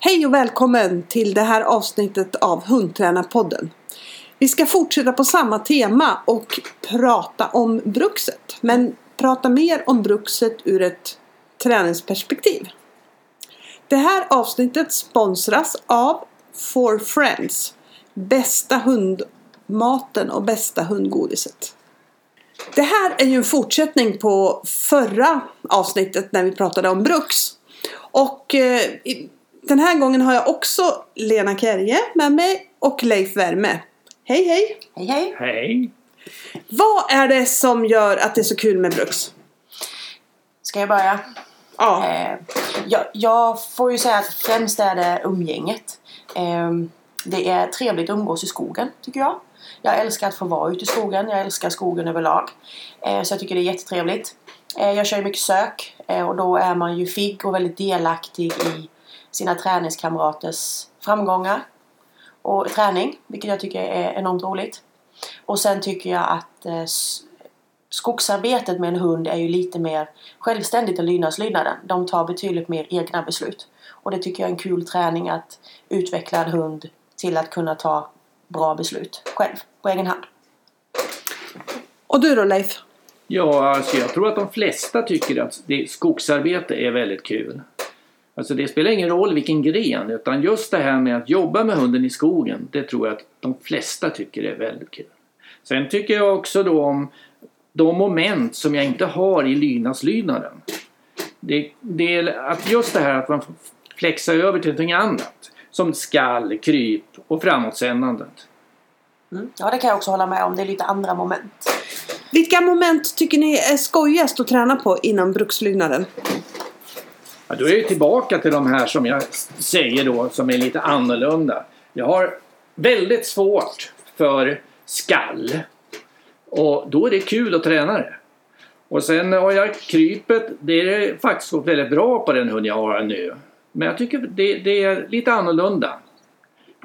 Hej och välkommen till det här avsnittet av Hundtränarpodden. Vi ska fortsätta på samma tema och prata om bruxet. Men prata mer om bruxet ur ett träningsperspektiv. Det här avsnittet sponsras av For Friends. Bästa hundmaten och bästa hundgodiset. Det här är ju en fortsättning på förra avsnittet när vi pratade om brux. Och eh, den här gången har jag också Lena Kerje med mig och Leif Värme. Hej hej! Hej hej! Hej! Vad är det som gör att det är så kul med brux? Ska jag börja? Ja. Eh, jag, jag får ju säga att främst är det umgänget. Eh, det är trevligt att umgås i skogen tycker jag. Jag älskar att få vara ute i skogen. Jag älskar skogen överlag. Eh, så jag tycker det är jättetrevligt. Eh, jag kör ju mycket sök eh, och då är man ju figg och väldigt delaktig i sina träningskamraters framgångar och träning, vilket jag tycker är enormt roligt. Och sen tycker jag att eh, skogsarbetet med en hund är ju lite mer självständigt än lydnadslydnaden. De tar betydligt mer egna beslut. Och det tycker jag är en kul träning att utveckla en hund till att kunna ta bra beslut själv, på egen hand. Och du då Leif? Ja, alltså jag tror att de flesta tycker att det, skogsarbete är väldigt kul. Alltså det spelar ingen roll vilken gren, utan just det här med att jobba med hunden i skogen, det tror jag att de flesta tycker är väldigt kul. Sen tycker jag också då om de moment som jag inte har i lydnadslydnaden. Det, det är att just det här att man får flexa över till någonting annat. Som skall, kryp och framåtsändandet. Mm. Ja, det kan jag också hålla med om. Det är lite andra moment. Vilka moment tycker ni är skojigast att träna på inom brukslydnaden? Ja, då är jag tillbaka till de här som jag säger då som är lite annorlunda. Jag har väldigt svårt för skall. Och då är det kul att träna det. Och sen har jag krypet. Det är faktiskt gått väldigt bra på den hund jag har nu. Men jag tycker det, det är lite annorlunda.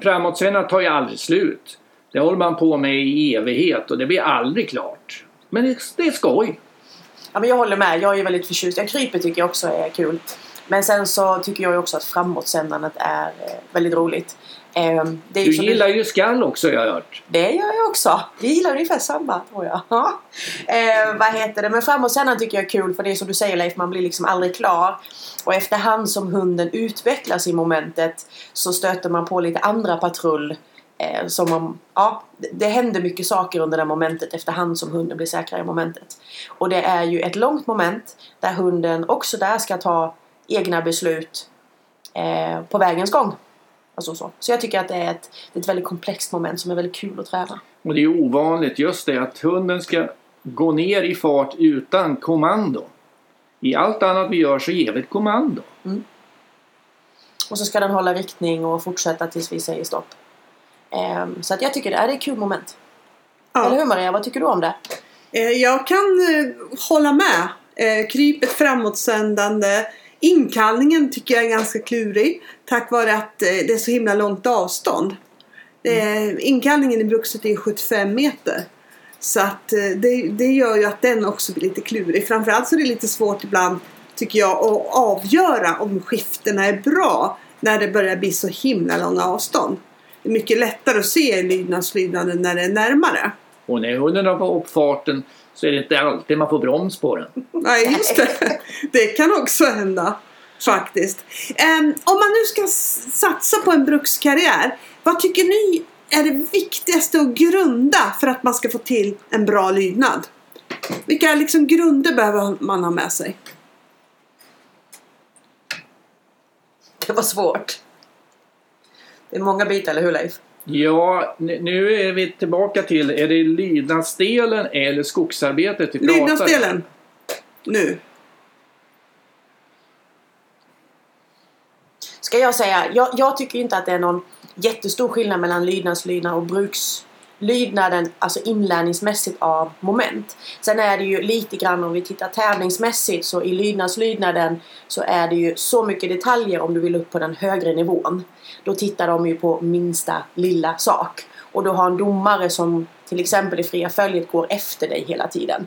Framåtsändaren tar ju aldrig slut. Det håller man på med i evighet och det blir aldrig klart. Men det, det är skoj. Ja, men jag håller med. Jag är väldigt förtjust. Jag kryper tycker jag också är kul. Men sen så tycker jag ju också att framåtsändandet är eh, väldigt roligt. Eh, ju Du gillar ju skall också har jag hört. Det gör jag också. Vi gillar ungefär samma tror jag. Ja. Eh, vad heter det? Men framåtsändaren tycker jag är kul för det är som du säger Leif, man blir liksom aldrig klar. Och efterhand som hunden utvecklas i momentet så stöter man på lite andra patrull. Eh, som man, ja, det, det händer mycket saker under det momentet efterhand som hunden blir säkrare i momentet. Och det är ju ett långt moment där hunden också där ska ta egna beslut eh, på vägens gång. Alltså så. så jag tycker att det är, ett, det är ett väldigt komplext moment som är väldigt kul att träna. Och det är ovanligt just det att hunden ska gå ner i fart utan kommando. I allt annat vi gör så ger vi ett kommando. Och så ska den hålla riktning och fortsätta tills vi säger stopp. Ehm, så att jag tycker det är ett kul moment. Eller hur Maria? Vad tycker du om det? Eh, Jag kan eh, hålla med. Eh, Krypet framåtsändande. Inkallningen tycker jag är ganska klurig. Tack vare att eh, det är så himla långt avstånd. Eh, Inkallningen i bruxet är 75 meter. Så att eh, det, det gör ju att den också blir lite klurig. Framförallt så är det lite svårt ibland tycker jag att avgöra om skiftena är bra när det börjar bli så himla långa avstånd. Det är mycket lättare att se lydnadslydnaden när det är närmare. Och när hunden har fått upp farten så är det inte alltid man får broms på den. Nej, just det. Det kan också hända. Faktiskt. Ehm, om man nu ska satsa på en brukskarriär. Vad tycker ni är det viktigaste att grunda för att man ska få till en bra lydnad? Vilka liksom grunder behöver man ha med sig? Det var svårt. Det är många bitar, eller hur Leif? Ja, nu är vi tillbaka till, är det lydnadsdelen eller skogsarbetet vi pratar om? Lydnadsdelen. Nu. Ska jag säga, jag, jag tycker inte att det är någon jättestor skillnad mellan lydnadslydnad och Lydnaden, alltså inlärningsmässigt av moment. Sen är det ju lite grann om vi tittar tävlingsmässigt så i lydnadslydnaden så är det ju så mycket detaljer om du vill upp på den högre nivån. Då tittar de ju på minsta lilla sak. Och du har en domare som till exempel i fria följet går efter dig hela tiden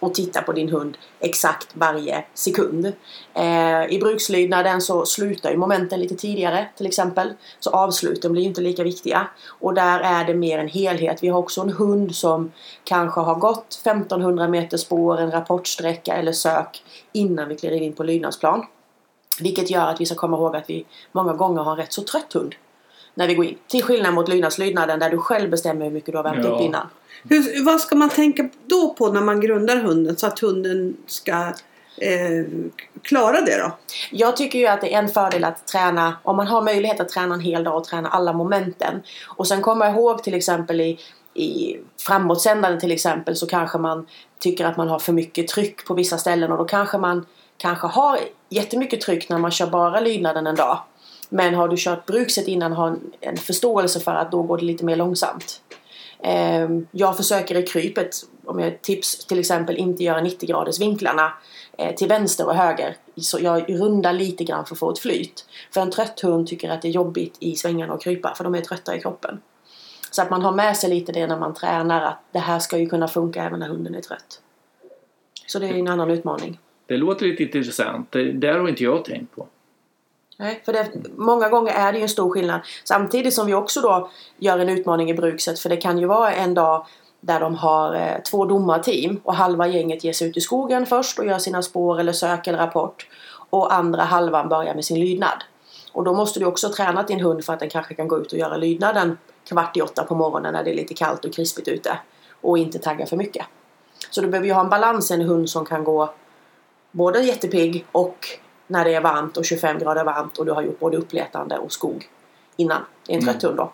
och titta på din hund exakt varje sekund. Eh, I brukslydnaden så slutar ju momenten lite tidigare till exempel. Så avsluten blir inte lika viktiga. Och där är det mer en helhet. Vi har också en hund som kanske har gått 1500 meter spår, en rapportsträcka eller sök innan vi kliver in på lydnadsplan. Vilket gör att vi ska komma ihåg att vi många gånger har en rätt så trött hund när vi går in. Till skillnad mot lydnadslydnaden där du själv bestämmer hur mycket du har värmt Ja. upp innan. Hur, vad ska man tänka då på när man grundar hunden så att hunden ska eh, klara det då? Jag tycker ju att det är en fördel att träna, om man har möjlighet att träna en hel dag och träna alla momenten. Och sen komma ihåg till exempel i, i framåtsändande till exempel så kanske man tycker att man har för mycket tryck på vissa ställen och då kanske man kanske har jättemycket tryck när man kör bara lydnaden en dag. Men har du kört brukset innan har en, förståelse för att då går det lite mer långsamt. Ehm, jag försöker i krypet, om jag tips till exempel, inte göra 90 graders vinklarna eh, till vänster och höger. Så jag rundar lite grann för att få ett flyt. För en trött hund tycker att det är jobbigt i svängarna och krypa för de är trötta i kroppen. Så att man har med sig lite det när man tränar att det här ska ju kunna funka även när hunden är trött. Så det är en annan utmaning. Det låter lite intressant. Det där har inte jag tänkt på. Nej, för det, många gånger är det ju en stor skillnad. Samtidigt som vi också då gör en utmaning i brukset. För det kan ju vara en dag där de har eh, två domarteam och halva gänget ger sig ut i skogen först och gör sina spår eller sök eller rapport. Och andra halvan börjar med sin lydnad. Och då måste du också träna din hund för att den kanske kan gå ut och göra lydnaden kvart i åtta på morgonen när det är lite kallt och krispigt ute. Och inte tagga för mycket. Så du behöver ju ha en balans, en hund som kan gå både jättepigg och när det är varmt och 25 grader varmt och du har gjort både uppletande och skog innan. Det är en trött hund då.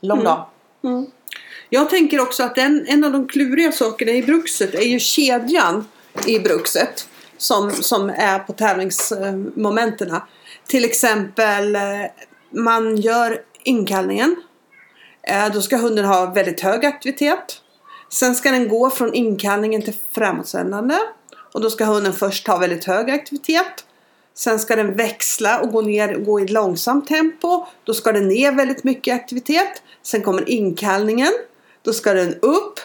Lång Mm. dag. Jag tänker också att en, en av de kluriga sakerna i brukset är ju kedjan i brukset. Som, som är på tävlingsmomenten. Till exempel eh, man gör inkallningen. Eh, Då ska hunden ha väldigt hög aktivitet. Sen ska den gå från inkallningen till framåtsändande. Och då ska hunden först ha väldigt hög aktivitet. Sen ska den växla och gå ner gå i långsamt tempo. Då ska den ner väldigt mycket aktivitet. Sen kommer inkallningen. Då ska den upp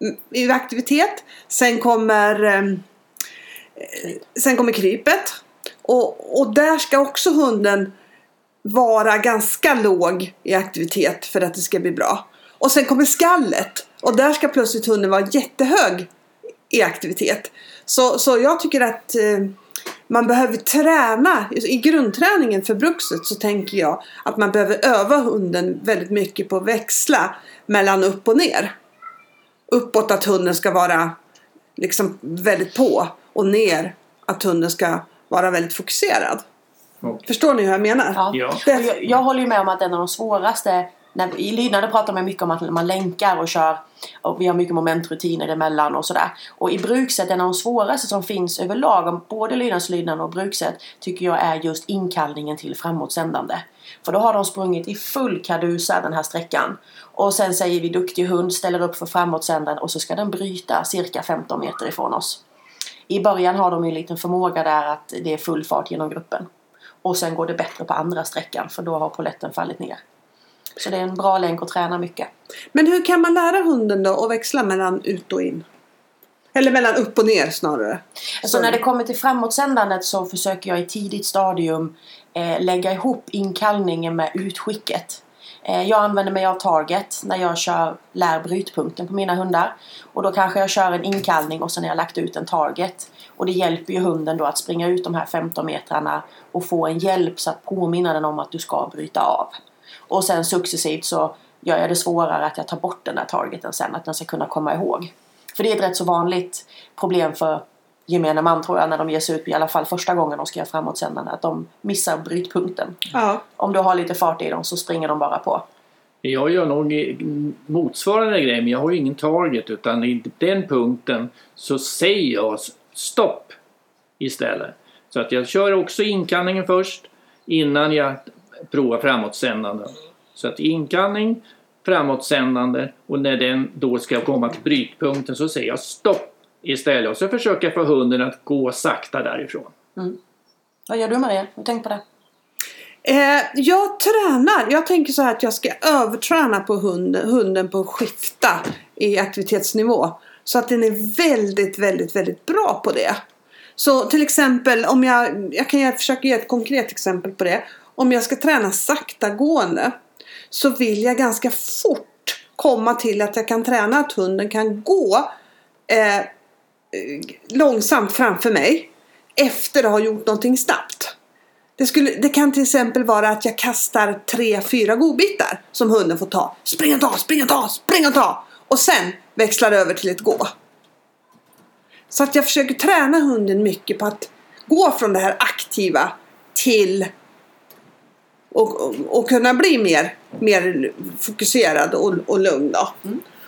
mm, i aktivitet. Sen kommer, ehm, eh, sen kommer krypet. Och, och där ska också hunden vara ganska låg i aktivitet för att det ska bli bra. Och sen kommer skallet. Och där ska plötsligt hunden vara jättehög i aktivitet. Så, så jag tycker att eh, man behöver träna. I grundträningen för brukset så tänker jag att man behöver öva hunden väldigt mycket på att växla mellan upp och ner. Uppåt att hunden ska vara liksom väldigt på och ner att hunden ska vara väldigt fokuserad. Förstår ni hur jag menar? Ja. Jag, jag håller ju med om att en av de svåraste när, I lydnad pratar man mycket om att man länkar och kör och vi har mycket momentrutiner emellan och sådär. Och i brukset, en av de svåraste som finns överlag om både lydnadslydnad och brukset tycker jag är just inkallningen till framåtsändande. För då har de sprungit i full kadusa den här sträckan. Och sen säger vi duktig hund, ställer upp för framåtsändaren och så ska den bryta cirka 15 meter ifrån oss. I början har de ju en liten förmåga där att det är full fart genom gruppen. Och sen går det bättre på andra sträckan för då har poletten fallit ner. Så det är en bra länk att träna mycket. Men hur kan man lära hunden då att växla mellan ut och in? Eller mellan upp och ner snarare. Alltså när det kommer till framåtsändandet så försöker jag i tidigt stadium eh, lägga ihop inkallningen med utskicket. Eh, jag använder mig av target när jag kör lär brytpunkten på mina hundar. Och då kanske jag kör en inkallning och sen har jag lagt ut en target. Och det hjälper ju hunden då att springa ut de här 15 metrarna och få en hjälp så att påminna den om att du ska bryta av. Och sen successivt så gör jag det svårare att jag tar bort den där targeten sen, att den ska kunna komma ihåg. För det är ett rätt så vanligt problem för gemene man tror jag när de ger sig ut, i alla fall första gången de ska göra framåtsändande, att de missar brytpunkten. Ja. Om du har lite fart i dem så springer de bara på. Jag gör nog motsvarande grej men jag har ju ingen target utan i den punkten så säger jag stopp istället. Så att jag kör också inkallningen först innan jag provar framåtsändande. Så att inkallning, framåtsändande och när den då ska komma till brytpunkten så säger jag stopp istället och så försöker jag få hunden att gå sakta därifrån. Vad gör du Maria? Har du tänkt på det? Eh, jag tränar. Jag tänker så här att jag ska överträna på hunden, hunden på att skifta i aktivitetsnivå. Så att den är väldigt, väldigt, väldigt bra på det. Så till exempel om jag, jag kan försöka ge ett konkret exempel på det. Om jag ska träna saktagående så vill jag ganska fort komma till att jag kan träna att hunden kan gå eh, eh, långsamt framför mig efter att ha gjort någonting snabbt. Det, skulle, det kan till exempel vara att jag kastar tre, fyra godbitar som hunden får ta. Spring och ta, spring och ta, spring och ta! Och sen växlar över till ett gå. Så att jag försöker träna hunden mycket på att gå från det här aktiva till och, och, och kunna bli mer, mer fokuserad och, och lugn. Då.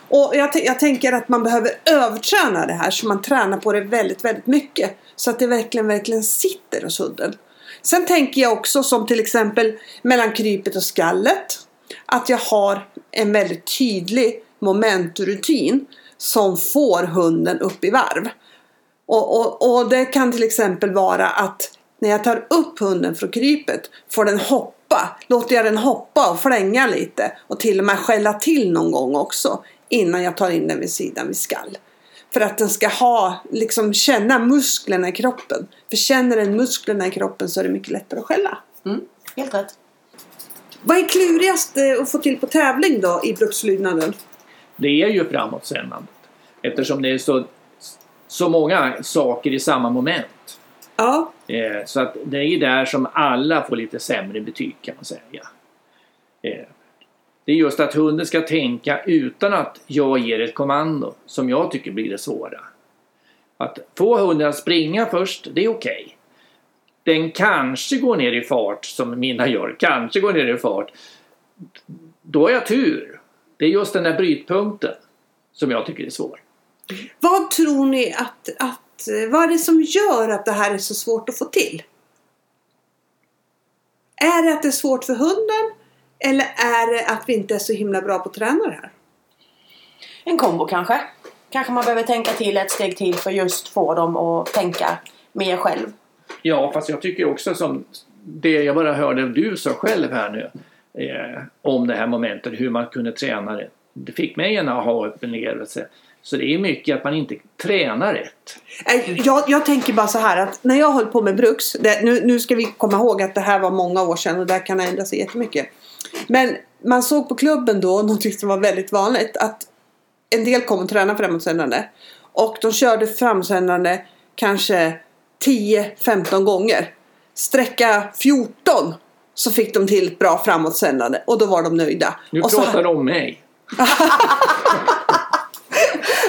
Och jag, jag tänker att man behöver överträna det här så man tränar på det väldigt, väldigt mycket. Så att det verkligen, verkligen sitter hos hunden. Sen tänker jag också som till exempel mellan krypet och skallet. Att jag har en väldigt tydlig momentrutin som får hunden upp i varv. Och, och, och det kan till exempel vara att när jag tar upp hunden från krypet får den hoppa. Låter jag den hoppa och flänga lite och till och med skälla till någon gång också innan jag tar in den vid sidan vid skall. För att den ska ha, liksom känna musklerna i kroppen. För känner den musklerna i kroppen så är det mycket lättare att skälla. Mm, helt rätt. Vad är klurigast eh, att få till på tävling då i brukslydnaden? Det är ju framåtsändandet. Eftersom det är så, så många saker i samma moment. Ja, Eh, så att det är ju där som alla får lite sämre betyg kan man säga. Eh, det är just att hunden ska tänka utan att jag ger ett kommando som jag tycker blir det svåra. Att få hunden att springa först, det är okej. Den kanske går ner i fart som mina gör, kanske går ner i fart. Då har jag tur. Det är just den där brytpunkten som jag tycker är svår. Vad tror ni att, att eh, vad är det som gör att det här är så svårt att få till? Är det att det är svårt för hunden? Eller är det att vi inte är så himla bra på att träna det här? En kombo kanske. Kanske man behöver tänka till ett steg till för just få dem att tänka mer själv. Ja, fast jag tycker också som det jag bara hörde du sa själv här nu eh, om det här momentet, hur man kunde träna det. Det fick mig en aha-upplevelse. Så det är mycket att man inte tränar rätt. Eh, Jag, jag tänker bara så här att när jag höll på med bruks, det, nu, nu ska vi komma ihåg att det här var många år sedan och det här kan ändra sig jättemycket. Men man såg på klubben då något som var väldigt vanligt att en del kom och tränade framåtsändande och de körde framsändande kanske 10-15 gånger. Sträcka 14 så fick de till ett bra framåtsändande och då var de nöjda. Nu och så pratar du om mig.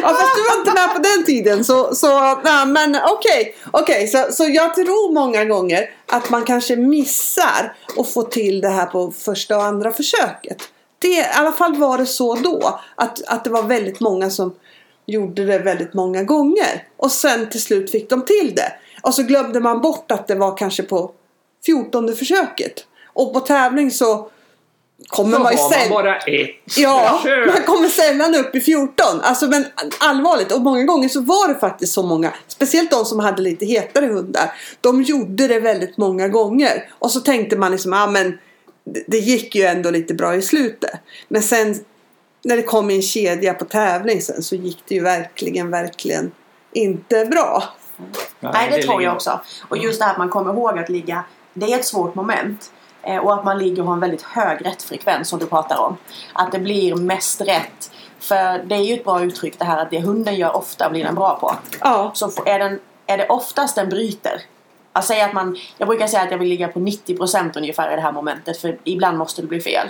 Ja fast du var inte med på den tiden så, så ja, men okej. okej så, så jag tror många gånger att man kanske missar att få till det här på första och andra försöket. Det, I alla fall var det så då att, att det var väldigt många som gjorde det väldigt många gånger. Och sen till slut fick de till det. Och så glömde man bort att det var kanske på 14 försöket. Och på tävling så kommer Så man ju har man bara ett Ja, försök. man kommer sällan upp i 14. Alltså men allvarligt. Och många gånger så var det faktiskt så många. Speciellt de som hade lite hetare hundar. De gjorde det väldigt många gånger. Och så tänkte man liksom, ja men det, gick ju ändå lite bra i slutet. Men sen när det kom en kedja på tävling sen så gick det ju verkligen, verkligen inte bra. Nej, det, tror jag också. Och just det här att man kommer ihåg att ligga, det är ett svårt moment. Eh, Och att man ligger och har en väldigt hög rättfrekvens som du pratar om. Att det blir mest rätt. För det är ju ett bra uttryck det här att det hunden gör ofta blir den bra på. Ja, Så är, den, är det oftast den bryter. Jag, säger att man, jag brukar säga att jag vill ligga på 90% ungefär i det här momentet för ibland måste det bli fel.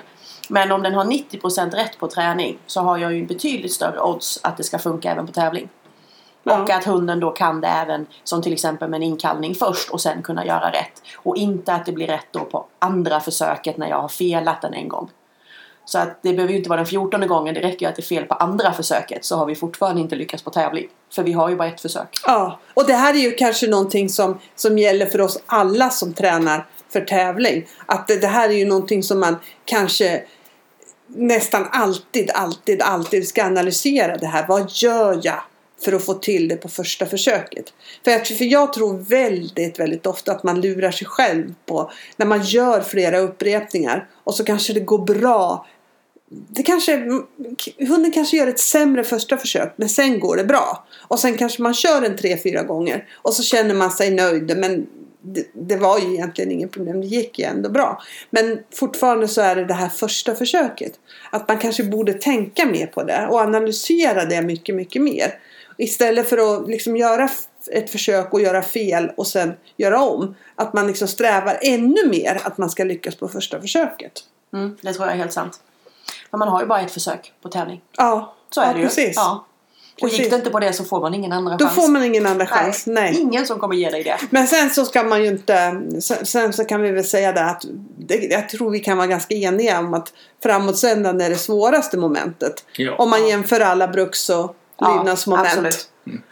Men om den har 90% rätt på träning så har jag ju betydligt större odds att det ska funka även på tävling. Ja. Och att hunden då kan det även som till exempel med en inkallning först och sen kunna göra rätt. Och inte att det blir rätt då på andra försöket när jag har felat den en gång. Så att det behöver ju inte vara den fjortonde gången, det räcker ju att det är fel på andra försöket så har vi fortfarande inte lyckats på tävling. För vi har ju bara ett försök. Ja, och det här är ju kanske någonting som, som gäller för oss alla som tränar för tävling. Att det, det här är ju någonting som man kanske nästan alltid, alltid, alltid ska analysera det här. Vad gör jag för att få till det på första försöket? För jag, för jag tror väldigt, väldigt ofta att man lurar sig själv på när man gör flera upprepningar och så kanske det går bra det kanske, hunden kanske gör ett sämre första försök men sen går det bra. Och sen kanske man kör en tre, fyra gånger och så känner man sig nöjd men det, det var ju egentligen inget problem, det gick ju ändå bra. Men fortfarande så är det det här första försöket. Att man kanske borde tänka mer på det och analysera det mycket, mycket mer. Istället för att liksom göra ett försök och göra fel och sen göra om. Att man liksom strävar ännu mer att man ska lyckas på första försöket. Mm, det tror jag är helt sant. Men man har ju bara ett försök på tävling. Ja, Så är ja, det ju. precis. Ja. Och Precis. gick det inte på det så får man ingen andra Då chans. får man ingen andra chans. Nej. Ingen som kommer ge dig det. Men sen så ska man ju inte, sen, sen så kan vi väl säga det att det, jag tror vi kan vara ganska eniga om att framåtsändan är det svåraste momentet. Ja. Om man jämför alla bruks och lydnadsmoment. absolut.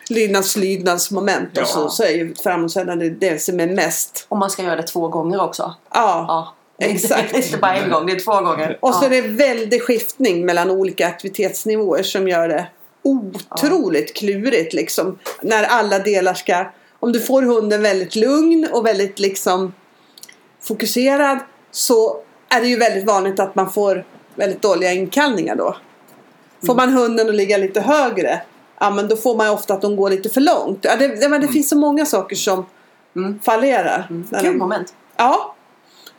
Lydnads, lydnadsmoment Ja. och så, så är ju framåtsändan det, det som är mest. Och man ska göra det två gånger också. Ja. Ja. Exakt. Det är inte bara en gång, det är två gånger. Och så ja. är det väldig skiftning mellan olika aktivitetsnivåer som gör det otroligt klurigt liksom. När alla delar ska... Om du får hunden väldigt lugn och väldigt liksom fokuserad så är det ju väldigt vanligt att man får väldigt dåliga inkallningar då. Får man hunden att ligga lite högre ja men då får man ofta att de går lite för långt. Ja, det, det, det finns så många saker som Mm. fallerar. när Kul moment. Ja,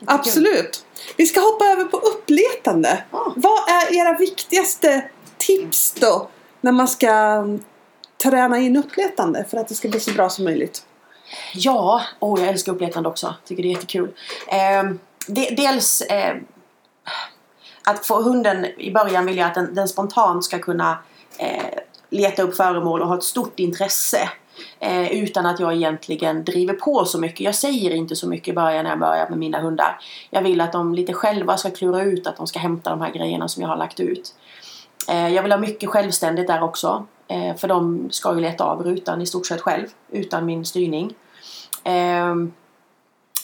absolut. Vi ska hoppa över på uppletande. Ja. Vad är era viktigaste tips då när man ska mm, träna in uppletande för att det ska bli så bra som möjligt? Ja, åh jag älskar uppletande också. Tycker det är jättekul. Eh, de, dels eh, att få hunden, i början vill jag att den, den spontant ska kunna eh, leta upp föremål och ha ett stort intresse. Eh, utan att jag egentligen driver på så mycket. Jag säger inte så mycket i början när jag börjar med mina hundar. Jag vill att de lite själva ska klura ut att de ska hämta de här grejerna som jag har lagt ut. Eh, jag vill ha mycket självständigt där också. Eh, för de ska ju leta av rutan i stort sett själv. Utan min styrning. Ehm,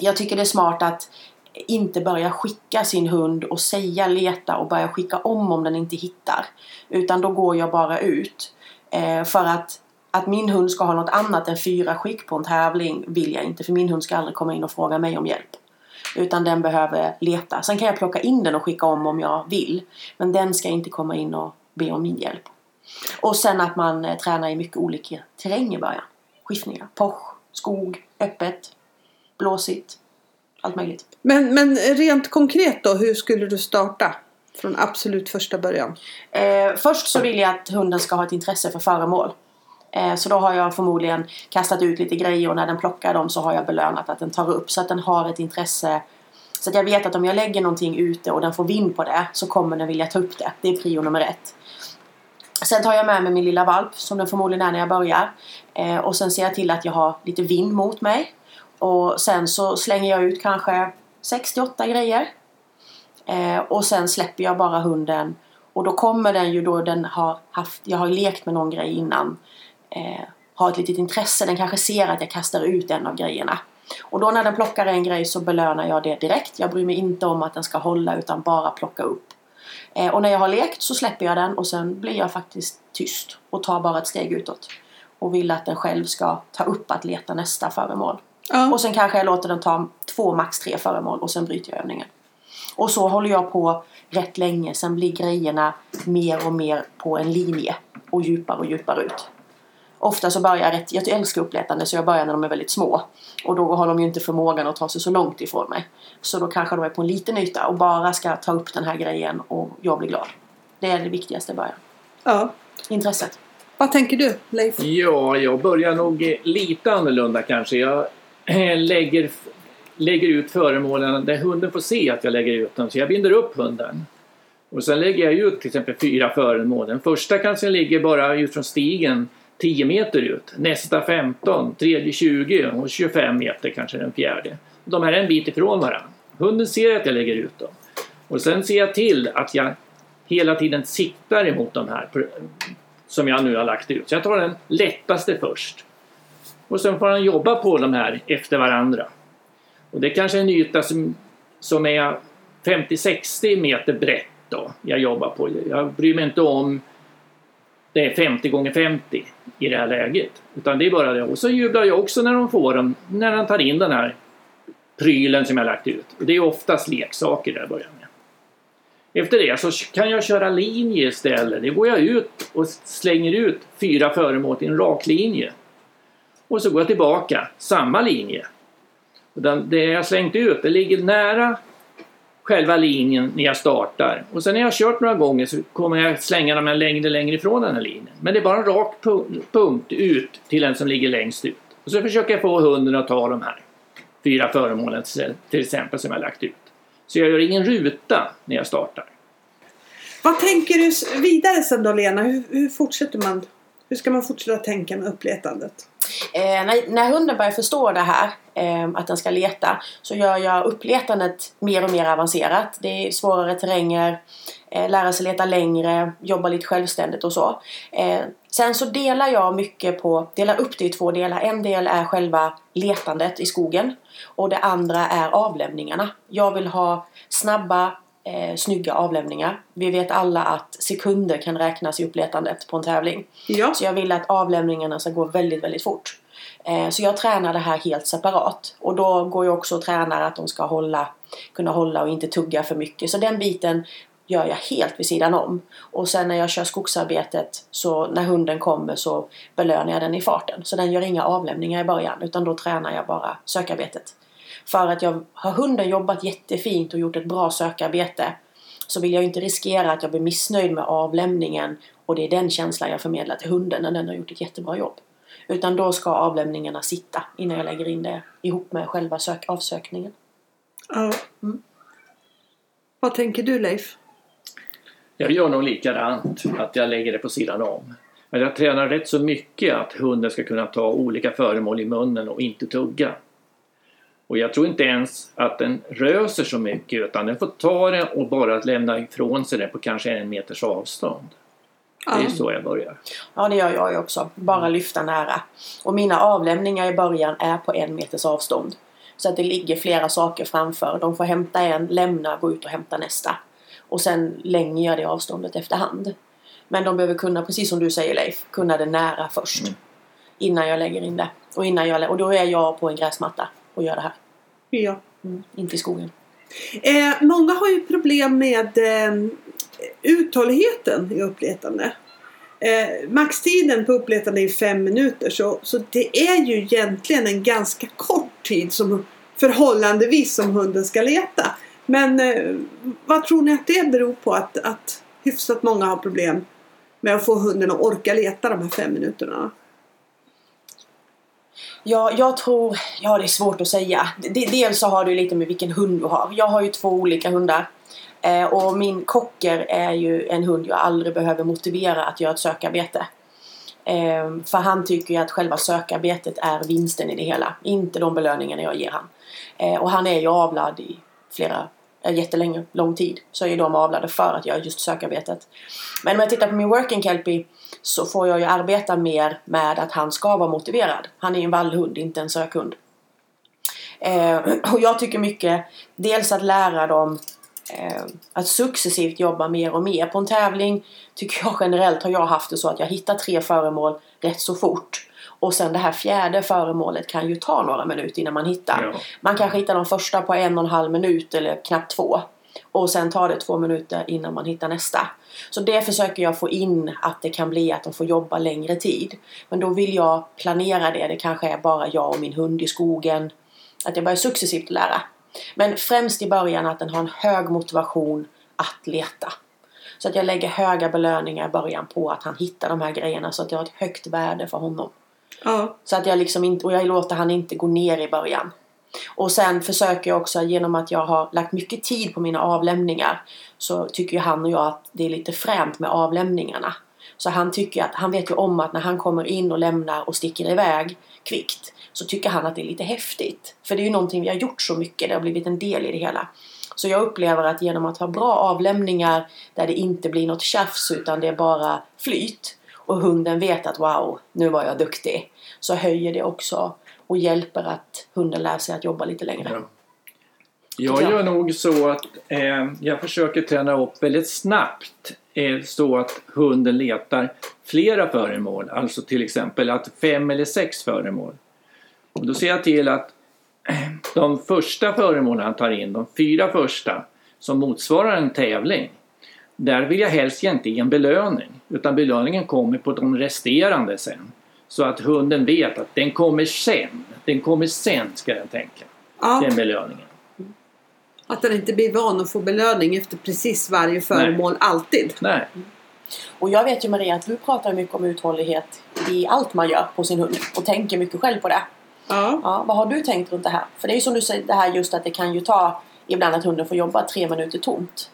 jag tycker det är smart att inte börja skicka sin hund och säga leta och börja skicka om om den inte hittar. Utan då går jag bara ut. Eh, för att, att min hund ska ha något annat än fyra skick på en tävling vill jag inte. För min hund ska aldrig komma in och fråga mig om hjälp. Utan den behöver leta. Sen kan jag plocka in den och skicka om om jag vill. Men den ska inte komma in och be om min hjälp. Och sen att man eh, tränar i mycket olika terräng i början. Skiftningar, posch, skog, öppet, blåsigt. Allt möjligt. Men, men rent konkret då, hur skulle du starta? Från absolut första början. Eh, först så vill jag att hunden ska ha ett intresse för föremål. Eh, så då har jag förmodligen kastat ut lite grejer och när den plockar dem så har jag belönat att den tar upp så att den har ett intresse. Så att jag vet att om jag lägger någonting ute och den får vind på det så kommer den vilja ta upp det. Det är prio nummer ett. Sen tar jag med mig min lilla valp som den förmodligen är när jag börjar. Eh, och sen ser jag till att jag har lite vind mot mig. Och sen så slänger jag ut kanske 68 grejer. Eh, och sen släpper jag bara hunden. Och då kommer den ju då den har haft, jag har lekt med någon grej innan. Eh, har ett litet intresse, den kanske ser att jag kastar ut en av grejerna. Och då när den plockar en grej så belönar jag det direkt. Jag bryr mig inte om att den ska hålla utan bara plocka upp. Eh, och när jag har lekt så släpper jag den och sen blir jag faktiskt tyst och tar bara ett steg utåt. Och vill att den själv ska ta upp att leta nästa föremål. Ja. Och sen kanske jag låter den ta två, max tre föremål och sen bryter jag övningen. Och så håller jag på rätt länge. Sen blir grejerna mer och mer på en linje och djupare och djupare ut. Ofta så börjar jag rätt, jag älskar uppletande så jag börjar när de är väldigt små. Och då har de ju inte förmågan att ta sig så långt ifrån mig. Så då kanske de är på en liten yta och bara ska ta upp den här grejen och jag blir glad. Det är det viktigaste i början. ja. Intresset. Vad tänker du Leif? Ja, jag börjar nog lite annorlunda kanske. Jag lägger, lägger ut föremålen där hunden får se att jag lägger ut dem. Så jag binder upp hunden. Och sen lägger jag ut till exempel fyra föremål. Den första kanske ligger bara ut från stigen 10 meter ut. Nästa 15, tredje 20 och 25 meter kanske den fjärde. De här är en bit ifrån varandra. Hunden ser att jag lägger ut dem. Och sen ser jag till att jag hela tiden siktar emot de här som jag nu har lagt ut. Så jag tar den lättaste först. Och sen får han jobba på de här efter varandra. Och det är kanske är en yta som, som är 50-60 meter brett då jag jobbar på. Jag bryr mig inte om det är 50 gånger 50 i det här läget. Utan det är bara det. Och så jublar jag också när de får dem, när han tar in den här prylen som jag lagt ut. Och det är oftast leksaker där jag börjar med. Efter det så kan jag köra linje istället. Det går jag ut och slänger ut fyra föremål i en rak linje. Och så går jag tillbaka, samma linje. Den, det jag slängt ut, det ligger nära själva linjen när jag startar. Och sen när jag har kört några gånger så kommer jag slänga dem längre längre ifrån den här linjen. Men det är bara en rak punkt ut till den som ligger längst ut. Och så försöker jag få hunden att ta de här fyra föremålen till exempel som jag lagt ut. Så jag gör ingen ruta när jag startar. Vad tänker du vidare sen då Lena? Hur, hur fortsätter man? Hur ska man fortsätta tänka med uppletandet? Eh, när, när, hunden börjar förstå det här, eh, att den ska leta, så gör jag uppletandet mer och mer avancerat. Det är svårare terränger, eh, lära sig leta längre, jobba lite självständigt och så. Eh, sen så delar jag mycket på, delar upp det i två delar. En del är själva letandet i skogen och det andra är avlämningarna. Jag vill ha snabba eh, snygga avlämningar. Vi vet alla att sekunder kan räknas i uppletandet på en tävling. Ja. Så jag vill att avlämningarna ska gå väldigt, väldigt fort. Eh, så jag tränar det här helt separat. Och då går jag också och tränar att de ska hålla, kunna hålla och inte tugga för mycket. Så den biten gör jag helt vid sidan om. Och sen när jag kör skogsarbetet så när hunden kommer så belönar jag den i farten. Så den gör inga avlämningar i början utan då tränar jag bara sökarbetet. För att jag har hunden jobbat jättefint och gjort ett bra sökarbete så vill jag inte riskera att jag blir missnöjd med avlämningen och det är den känslan jag förmedlar till hunden när den har gjort ett jättebra jobb. Utan då ska avlämningarna sitta innan jag lägger in det ihop med själva sök avsökningen. Ja. Mm. Vad tänker du Leif? Jag gör nog likadant, att jag lägger det på sidan om. Men jag tränar rätt så mycket att hunden ska kunna ta olika föremål i munnen och inte tugga. Och jag tror inte ens att den röser så mycket utan den får ta det och bara lämna ifrån sig det på kanske en meters avstånd. Ja. Det är så jag börjar. Ja det gör jag också. Bara lyfta nära. Och mina avlämningar i början är på en meters avstånd. Så att det ligger flera saker framför. De får hämta en, lämna, gå ut och hämta nästa. Och sen länger jag det avståndet efterhand. Men de behöver kunna, precis som du säger Leif, kunna det nära först. Mm. Innan jag lägger in det. Och, innan jag, och då är jag på en gräsmatta och gör det här. Ja. Mm, inte i skogen. Eh, många har ju problem med eh, uthålligheten i uppletande. Eh, maxtiden på uppletande är fem minuter så, så det är ju egentligen en ganska kort tid som förhållandevis som hunden ska leta. Men eh, vad tror ni att det beror på att, att hyfsat många har problem med att få hunden att orka leta de här fem minuterna? Ja, jag tror, ja det är svårt att säga. Dels så har du lite med vilken hund du har. Jag har ju två olika hundar. Eh, och min kocker är ju en hund jag aldrig behöver motivera att göra ett sökarbete. Eh, för han tycker ju att själva sökarbetet är vinsten i det hela. Inte de belöningarna jag ger han. Eh, och han är ju avlad i flera eh, jättelänge, lång tid så är de avlade för att göra just sökarbetet. Men om jag tittar på min working kelpie så får jag ju arbeta mer med att han ska vara motiverad. Han är ju en vallhund, inte en sökhund. Eh, och jag tycker mycket, dels att lära dem eh, att successivt jobba mer och mer. På en tävling tycker jag generellt har jag haft det så att jag hittar tre föremål rätt så fort. Och sen det här fjärde föremålet kan ju ta några minuter innan man hittar. Ja. Man kanske hittar de första på en och en halv minut eller knappt två. Och sen tar det två minuter innan man hittar nästa. Så det försöker jag få in att det kan bli att de får jobba längre tid. Men då vill jag planera det. Det kanske är bara jag och min hund i skogen. Att jag börjar successivt lära. Men främst i början att den har en hög motivation att leta. Så att jag lägger höga belöningar i början på att han hittar de här grejerna så att det har ett högt värde för honom. Ja. Så att jag liksom inte, och jag låter han inte gå ner i början. Och sen försöker jag också genom att jag har lagt mycket tid på mina avlämningar så tycker ju han och jag att det är lite fränt med avlämningarna. Så han tycker att, han vet ju om att när han kommer in och lämnar och sticker iväg kvickt så tycker han att det är lite häftigt. För det är ju någonting vi har gjort så mycket, det har blivit en del i det hela. Så jag upplever att genom att ha bra avlämningar där det inte blir något tjafs utan det är bara flyt och hunden vet att wow, nu var jag duktig. Så höjer det också och hjälper att hunden lär sig att jobba lite längre. Ja. Jag gör nog så att eh, jag försöker träna upp väldigt snabbt eh, så att hunden letar flera föremål. Alltså till exempel att fem eller sex föremål. Och då ser jag till att eh, de första föremålen han tar in, de fyra första som motsvarar en tävling, där vill jag helst inte ge en belöning. Utan belöningen kommer på de resterande sen. Så att hunden vet att den kommer sen. Den kommer sen ska den tänka. Ja, Den belöningen. att den inte blir van att få belöning efter precis varje föremål alltid. Nej. Och jag vet ju Maria att du pratar mycket om uthållighet i allt man gör på sin hund och tänker mycket själv på det. Ja. Ja, vad har du tänkt runt det här? För det är ju som du säger det här just att det kan ju ta ibland att hunden får jobba tre minuter tomt.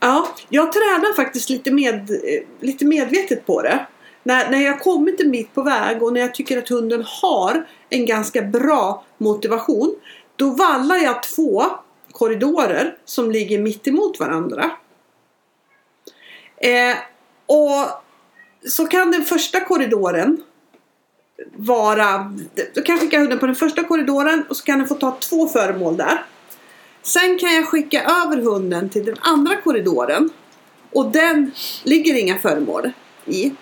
Ja, jag tränar faktiskt lite, med, eh, lite medvetet på det. När, när jag kommit en bit på väg och när jag tycker att hunden har en ganska bra motivation. Då vallar jag två korridorer som ligger mitt emot varandra. Eh, och så kan den första korridoren vara... Då kan jag skicka hunden på den första korridoren och så kan den få ta två föremål där. Sen kan jag skicka över hunden till den andra korridoren. Och den ligger inga föremål i.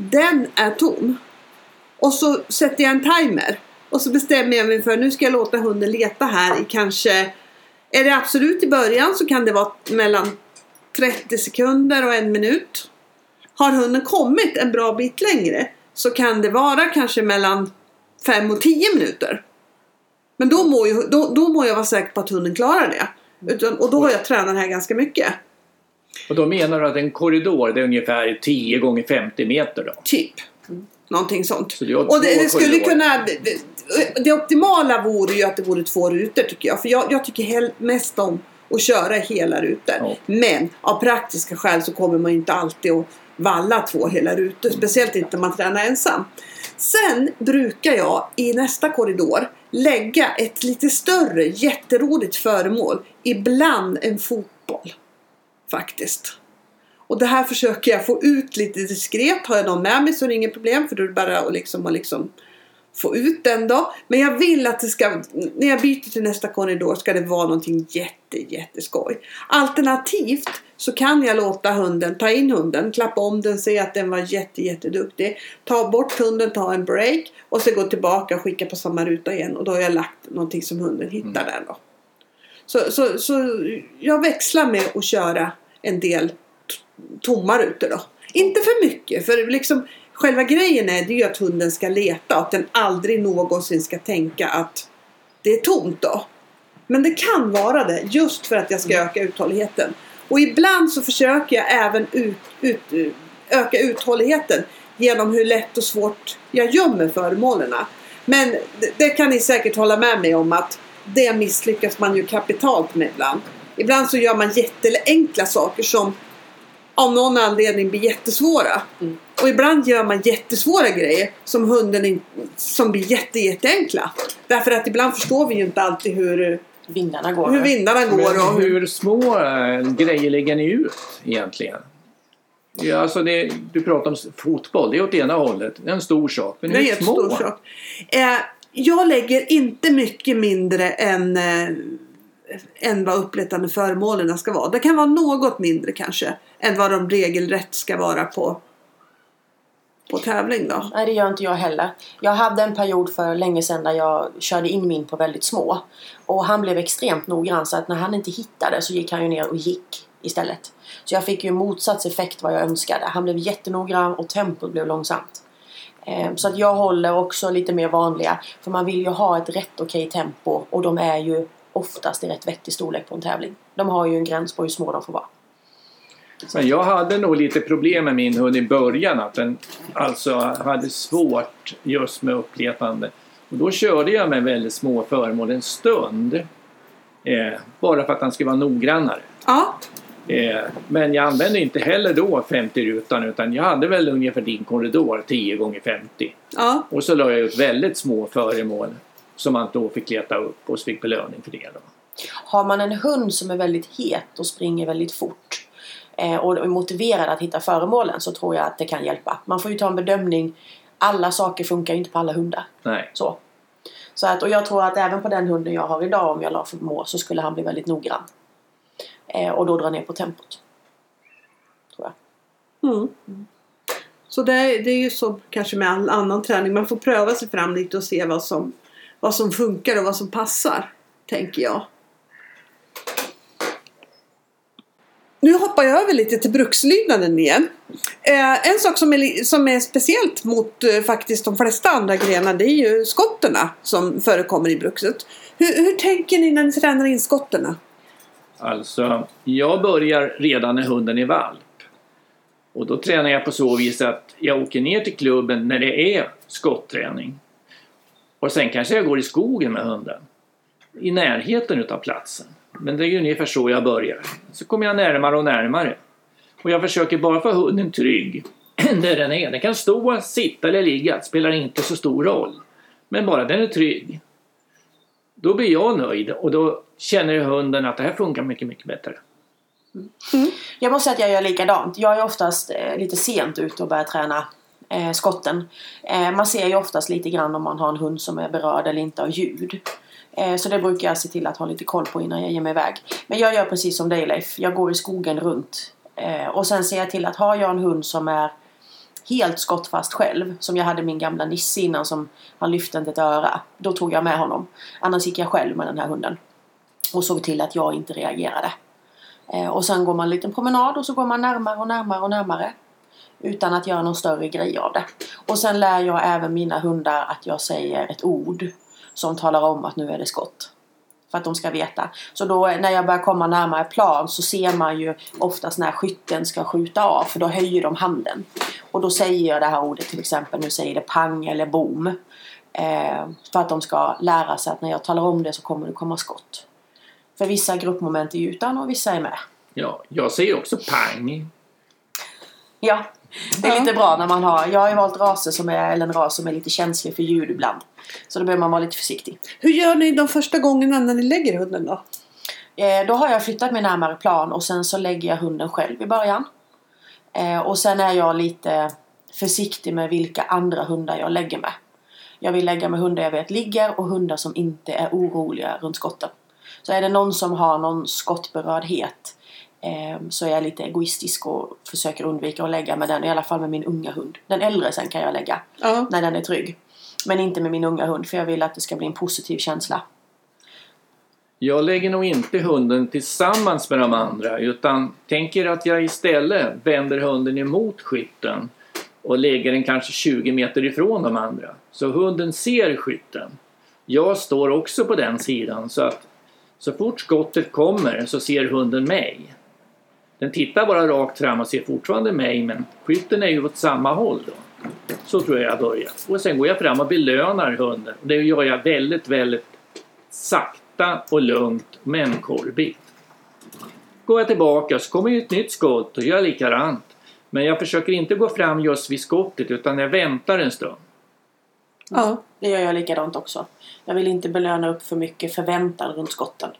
Den är tom. Och så sätter jag en timer. Och så bestämmer jag mig för nu ska jag låta hunden leta här i kanske... Är det absolut i början så kan det vara mellan 30 sekunder och en minut. Har hunden kommit en bra bit längre så kan det vara kanske mellan 5 och 10 minuter. Men då må, ju, då, då må jag vara säker på att hunden klarar det. Utan, och då har jag tränat här ganska mycket. Och då menar du att en korridor det är ungefär 10 gånger 50 meter då? Typ. Någonting sånt. Så har Och det, det skulle kunna... Det, det optimala vore ju att det vore två rutor tycker jag. För jag, jag tycker hel, mest om att köra hela rutor. Ja. Men av praktiska skäl så kommer man inte alltid att valla två hela rutor. Speciellt inte om man tränar ensam. Sen brukar jag i nästa korridor lägga ett lite större jätteroligt föremål. Ibland en fotboll. Faktiskt. Och det här försöker jag få ut lite diskret. Har jag någon med mig så är det inget problem för då är det bara att liksom, att liksom få ut den då. Men jag vill att det ska, när jag byter till nästa korridor ska det vara någonting jätte, jätteskoj. Alternativt så kan jag låta hunden, ta in hunden, klappa om den, se att den var jätte, jätteduktig. Ta bort hunden, ta en break och så gå tillbaka och skicka på samma ruta igen. Och då har jag lagt någonting som hunden hittar där då. Så, så, så jag växlar med att köra en del tomma rutor då. Inte för mycket, för liksom själva grejen är det ju att hunden ska leta och att den aldrig någonsin ska tänka att det är tomt då. Men det kan vara det just för att jag ska öka uthålligheten. Och ibland så försöker jag även ut, ut, öka uthålligheten genom hur lätt och svårt jag gömmer föremålen. Men det, det kan ni säkert hålla med mig om att det misslyckas man ju kapitalt med ibland. Ibland så gör man jätteenkla saker som av någon anledning blir jättesvåra. Mm. Och ibland gör man jättesvåra grejer som hunden in, som blir jätte, jätteenkla. Därför att ibland förstår vi ju inte alltid hur, Vindarna går. hur vindarna går och hur... hur små äh, grejer lägger ni ut egentligen? Ja, alltså det, du pratar om fotboll, det är åt ena hållet. Det är en stor sak. Men Det är små? jättestor sak. Eh, jag lägger inte mycket mindre än, eh, än vad uppletande föremålen ska vara. Det kan vara något mindre kanske än vad de regelrätt ska vara på, på tävling då. Nej, det gör inte jag heller. Jag hade en period för länge sedan där jag körde in min på väldigt små. Och han blev extremt noggrann så att när han inte hittade så gick han ju ner och gick istället. Så jag fick ju motsatt effekt vad jag önskade. Han blev jättenoggrann och tempot blev långsamt. Eh, Så att jag håller också lite mer vanliga. För man vill ju ha ett rätt okej tempo och de är ju oftast i rätt vettig storlek på en tävling. De har ju en gräns på hur små de får vara. Men jag hade nog lite problem med min hund i början. Att den alltså hade svårt just med uppletande. Och då körde jag med väldigt små föremål en stund. Eh, bara för att han skulle vara noggrannare. Ja, Eh, men jag använde inte heller då 50-rutan utan jag hade väl ungefär din korridor 10 gånger 50 ja, Och så la jag ut väldigt små föremål som man då fick leta upp och så fick belöning för det. Då. Har man en hund som är väldigt het och springer väldigt fort eh, och är motiverad att hitta föremålen så tror jag att det kan hjälpa. Man får ju ta en bedömning. Alla saker funkar ju inte på alla hundar. Nej. Så. Så att, och jag tror att även på den hunden jag har idag om jag la för må så skulle han bli väldigt noggrann. Eh, och då dra ner på tempot. Tror jag. Mm. Så det är, det är ju så kanske med all annan träning. Man får pröva sig fram lite och se vad som, vad som funkar och vad som passar. Tänker jag. Nu hoppar jag över lite till brukslydnaden igen. Eh, en sak som är, som är speciellt mot eh, faktiskt de flesta andra grenar det är ju skotterna som förekommer i brukset. Hur, hur tänker ni när ni tränar in skotterna? Alltså, jag börjar redan när hunden är valp. Och då tränar jag på så vis att jag åker ner till klubben när det är skotträning. Och sen kanske jag går i skogen med hunden. I närheten utav platsen. Men det är ju ungefär så jag börjar. Så kommer jag närmare och närmare. Och jag försöker bara få hunden trygg där den är. Den kan stå, sitta eller ligga. Det spelar inte så stor roll. Men bara den är trygg. Då blir jag nöjd och då känner hunden att det här funkar mycket, mycket bättre. Mm. Jag måste säga att jag gör likadant. Jag är oftast eh, lite sent ute och börjar träna eh, skotten. Eh, man ser ju oftast lite grann om man har en hund som är berörd eller inte av ljud. Eh, så det brukar jag se till att ha lite koll på innan jag ger mig iväg. Men jag gör precis som dig Leif. Jag går i skogen runt. Eh, och sen ser jag till att har jag en hund som är helt skottfast själv. Som jag hade min gamla Nisse innan som han lyfte inte ett öra. Då tog jag med honom. Annars gick jag själv med den här hunden. Och såg till att jag inte reagerade. Eh, och sen går man en liten promenad och så går man närmare och närmare och närmare. Utan att göra någon större grej av det. Och sen lär jag även mina hundar att jag säger ett ord. Som talar om att nu är det skott. För att de ska veta. Så då när jag börjar komma närmare plan så ser man ju oftast när skytten ska skjuta av. För då höjer de handen. Och då säger jag det här ordet till exempel. Nu säger det pang eller bom. Eh, för att de ska lära sig att när jag talar om det så kommer det komma skott. För vissa gruppmoment är utan och vissa är med. Ja, jag säger också pang. Ja, det är Ja. lite bra när man har... Jag har ju valt raser som är, eller en ras som är lite känslig för ljud ibland. Så då behöver man vara lite försiktig. Hur gör ni de första gångerna när ni lägger hunden då? Eh, då har jag flyttat mig närmare plan och sen så lägger jag hunden själv i början. Eh, och sen är jag lite försiktig med vilka andra hundar jag lägger med. Jag vill lägga med hundar jag vet ligger och hundar som inte är oroliga runt skotten. Så är det någon som har någon skottberördhet eh, så är jag lite egoistisk och försöker undvika att lägga med den, i alla fall med min unga hund. Den äldre sen kan jag lägga Ja. när den är trygg. Men inte med min unga hund för jag vill att det ska bli en positiv känsla. Jag lägger nog inte hunden tillsammans med de andra utan tänker att jag istället vänder hunden emot skytten och lägger den kanske 20 meter ifrån de andra. Så hunden ser skytten. Jag står också på den sidan så att så fort skottet kommer så ser hunden mig. Den tittar bara rakt fram och ser fortfarande mig men skytten är ju åt samma håll då. Så tror jag jag börjar. Och sen går jag fram och belönar hunden. Det gör jag väldigt, väldigt sakta och lugnt med en korvbit. Går jag tillbaka så kommer ju ett nytt skott och gör likadant. Men jag försöker inte gå fram just vid skottet utan jag väntar en stund. Ja. Det gör jag likadant också. Jag vill inte belöna upp för mycket förväntan runt skotten.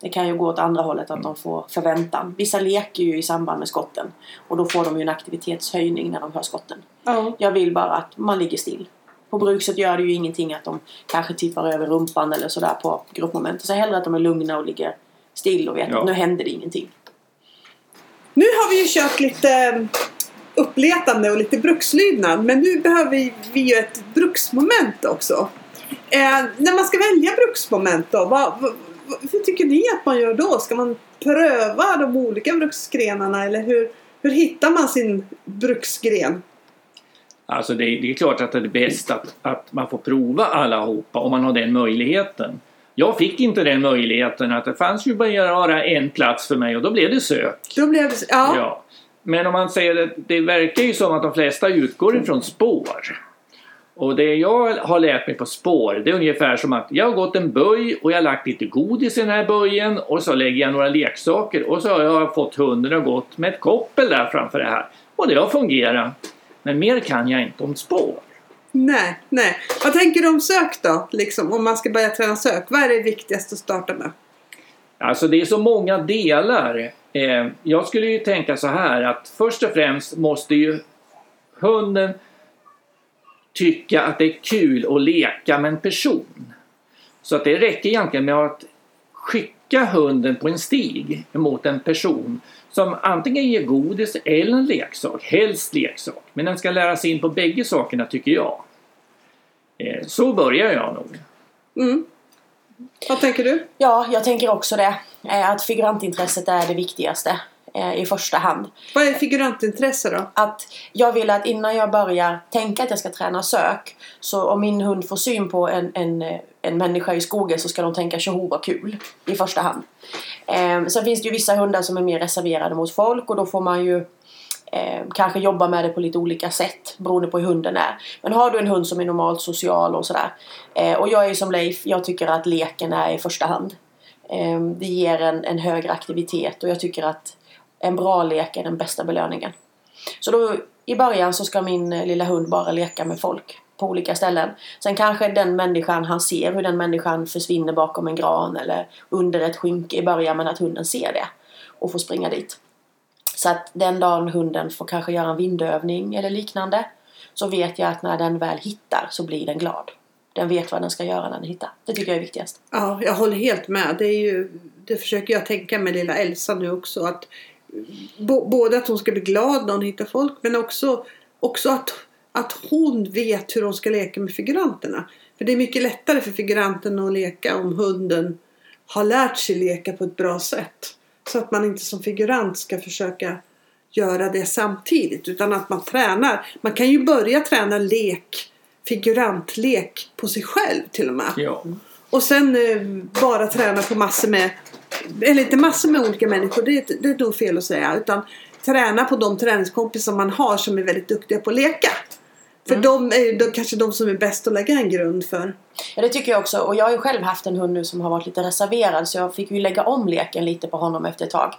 Det kan ju gå åt andra hållet att de får förväntan. Vissa leker ju i samband med skotten. Och då får de ju en aktivitetshöjning när de hör skotten. ja. Jag vill bara att man ligger still. På brukset gör det ju ingenting att de kanske tittar över rumpan eller sådär på gruppmoment. Så hellre att de är lugna och ligger still och vet Ja. att nu händer det ingenting. Nu har vi ju kört lite uppletande och lite brukslydnad. Men nu behöver vi, vi ju ett bruksmoment också. Eh, när man ska välja bruksmoment då, vad, vad, vad, hur tycker ni att man gör då? Ska man pröva de olika bruksgrenarna eller hur, hur hittar man sin bruksgren? Alltså det, det är klart att det är bäst att, att man får prova allihopa om man har den möjligheten. Jag fick inte den möjligheten att det fanns ju bara en plats för mig och då blev det sök. Då blev det, ja. Ja. Men om man säger det, det verkar ju som att de flesta utgår ifrån spår. Och det jag har lärt mig på spår, det är ungefär som att jag har gått en böj och jag har lagt lite godis i den här böjen och så lägger jag några leksaker och så har jag fått hunden att gått med ett koppel där framför det här. Och det har fungerat. Men mer kan jag inte om spår. Nej, nej. Vad tänker du om sök då? Liksom, om man ska börja träna sök. Vad är det viktigaste att starta med? Alltså det är så många delar. Eh, jag skulle ju tänka så här att först och främst måste ju hunden tycka att det är kul att leka med en person. Så att det räcker egentligen med att skicka hunden på en stig mot en person som antingen ger godis eller en leksak, helst leksak. Men den ska lära sig in på bägge sakerna tycker jag. Eh, så börjar jag nog. Mm. Vad tänker du? Ja, jag tänker också det. Eh, Att figurantintresset är det viktigaste. eh, i första hand. Vad är figurantintresse då? Att jag vill att innan jag börjar tänka att jag ska träna sök så om min hund får syn på en, en, en människa i skogen så ska de tänka tjoho vad kul i första hand. Eh, sen finns det ju vissa hundar som är mer reserverade mot folk och då får man ju Eh, kanske jobba med det på lite olika sätt beroende på hur hunden är. Men har du en hund som är normalt social och sådär. Eh, och jag är ju som Leif, jag tycker att leken är i första hand. Eh, det ger en, en högre aktivitet och jag tycker att en bra lek är den bästa belöningen. Så då i början så ska min eh, lilla hund bara leka med folk på olika ställen. Sen kanske den människan, han ser hur den människan försvinner bakom en gran eller under ett skynke i början men att hunden ser det och får springa dit. Så att den dagen hunden får kanske göra en vindövning eller liknande så vet jag att när den väl hittar så blir den glad. Den vet vad den ska göra när den hittar. Det tycker jag är viktigast. Ja, jag håller helt med. Det, är ju, det försöker jag tänka med lilla Elsa nu också. Att, både att hon ska bli glad när hon hittar folk men också, också att, att hon vet hur hon ska leka med figuranterna. För det är mycket lättare för figuranten att leka om hunden har lärt sig leka på ett bra sätt. Så att man inte som figurant ska försöka göra det samtidigt utan att man tränar. Man kan ju börja träna lek, figurantlek på sig själv till och med. Ja. Och sen eh, bara träna på massor med, eller inte massor med olika människor, det, det är nog fel att säga. Utan träna på de träningskompisar man har som är väldigt duktiga på att leka. För Mm. de är de, kanske de som är bäst att lägga en grund för. Ja det tycker jag också och jag har ju själv haft en hund nu som har varit lite reserverad så jag fick ju lägga om leken lite på honom efter ett tag.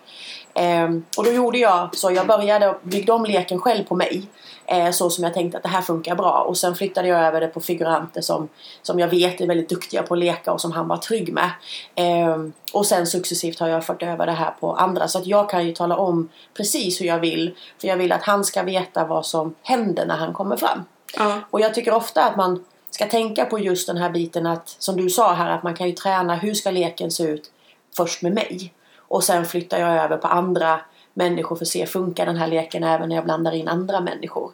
Ehm, och då gjorde jag så, jag började och byggde om leken själv på mig. Eh, så som jag tänkte att det här funkar bra och sen flyttade jag över det på figuranter som, som jag vet är väldigt duktiga på att leka och som han var trygg med. Ehm, och sen successivt har jag fört över det här på andra så att jag kan ju tala om precis hur jag vill. För jag vill att han ska veta vad som händer när han kommer fram. Ja. Och jag tycker ofta att man ska tänka på just den här biten att, som du sa här, att man kan ju träna hur ska leken se ut först med mig. Och sen flyttar jag över på andra människor för att se, funkar den här leken även när jag blandar in andra människor?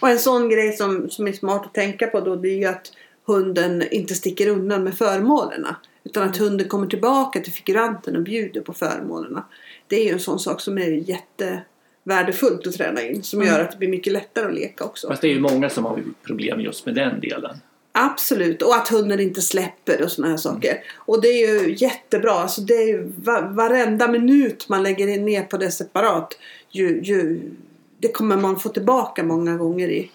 Och en sån grej som, som är smart att tänka på då det är ju att hunden inte sticker undan med föremålen. Utan att hunden kommer tillbaka till figuranten och bjuder på föremålen. Det är ju en sån sak som är jättevärdefullt att träna in. Som gör att det blir mycket lättare att leka också. Fast det är ju många som har problem just med den delen. Absolut, och att hunden inte släpper och såna här saker. Och det är ju jättebra. Alltså det är ju va- varenda minut man lägger in ner på det separat. Ju, ju, det kommer man få tillbaka många gånger i.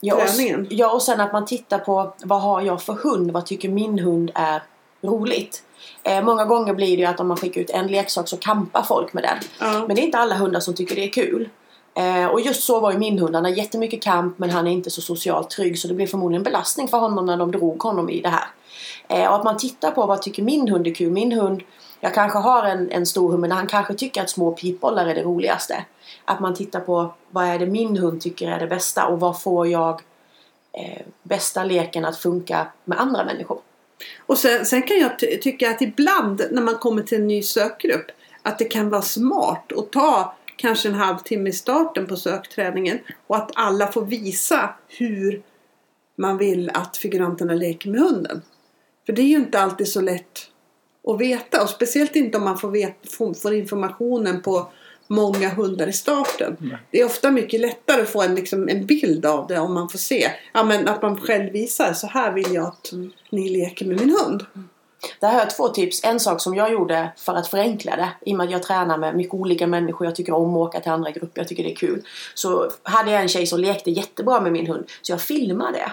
Ja och, Träningen. ja, och sen att man tittar på vad har jag för hund? Vad tycker min hund är roligt? Eh, många gånger blir det ju att om man skickar ut en leksak så kampar folk med den. Ja. Men det är inte alla hundar som tycker det är kul. Eh, och just så var ju min hund. Han har jättemycket kamp men han är inte så socialt trygg så det blev förmodligen en belastning för honom när de drog honom i det här. Eh, och att man tittar på vad tycker min hund är kul. Min hund, jag kanske har en, en stor hund men han kanske tycker att små pipbollar är det roligaste. Att man tittar på vad är det min hund tycker är det bästa och vad får jag eh, bästa leken att funka med andra människor. Och sen, sen kan jag ty- tycka att ibland när man kommer till en ny sökgrupp att det kan vara smart att ta kanske en halvtimme i starten på sökträningen och att alla får visa hur man vill att figuranterna leker med hunden. För det är ju inte alltid så lätt att veta och speciellt inte om man får, vet, får, får informationen på många hundar i starten. Det är ofta mycket lättare att få en, liksom, en bild av det om man får se. Ja, men att man själv visar så här vill jag att ni leker med min hund. Där har jag två tips. En sak som jag gjorde för att förenkla det. I och med att jag tränar med mycket olika människor. Jag tycker om att åka till andra grupper. Jag tycker det är kul. Så hade jag en tjej som lekte jättebra med min hund. Så jag filmade det.